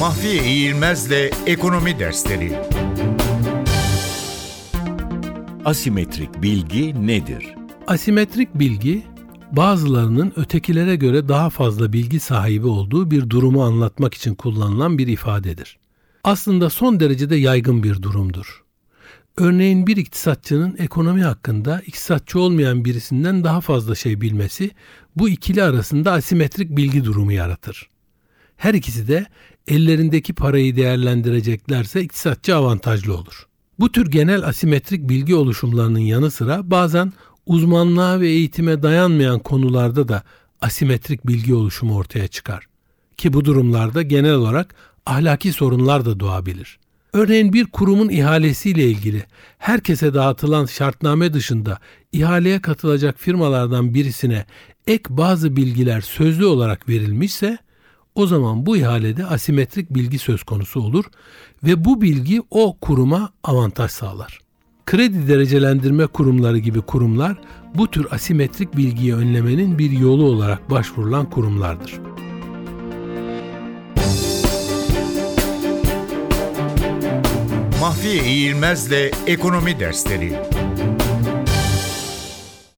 Mahfiye İğilmez'le Ekonomi Dersleri Asimetrik bilgi nedir? Asimetrik bilgi, bazılarının ötekilere göre daha fazla bilgi sahibi olduğu bir durumu anlatmak için kullanılan bir ifadedir. Aslında son derecede yaygın bir durumdur. Örneğin bir iktisatçının ekonomi hakkında iktisatçı olmayan birisinden daha fazla şey bilmesi bu ikili arasında asimetrik bilgi durumu yaratır. Her ikisi de ellerindeki parayı değerlendireceklerse iktisatçı avantajlı olur. Bu tür genel asimetrik bilgi oluşumlarının yanı sıra bazen uzmanlığa ve eğitime dayanmayan konularda da asimetrik bilgi oluşumu ortaya çıkar. Ki bu durumlarda genel olarak ahlaki sorunlar da doğabilir. Örneğin bir kurumun ihalesiyle ilgili herkese dağıtılan şartname dışında ihaleye katılacak firmalardan birisine ek bazı bilgiler sözlü olarak verilmişse o zaman bu ihalede asimetrik bilgi söz konusu olur ve bu bilgi o kuruma avantaj sağlar. Kredi derecelendirme kurumları gibi kurumlar bu tür asimetrik bilgiyi önlemenin bir yolu olarak başvurulan kurumlardır. Mahfiye İğilmez'le Ekonomi Dersleri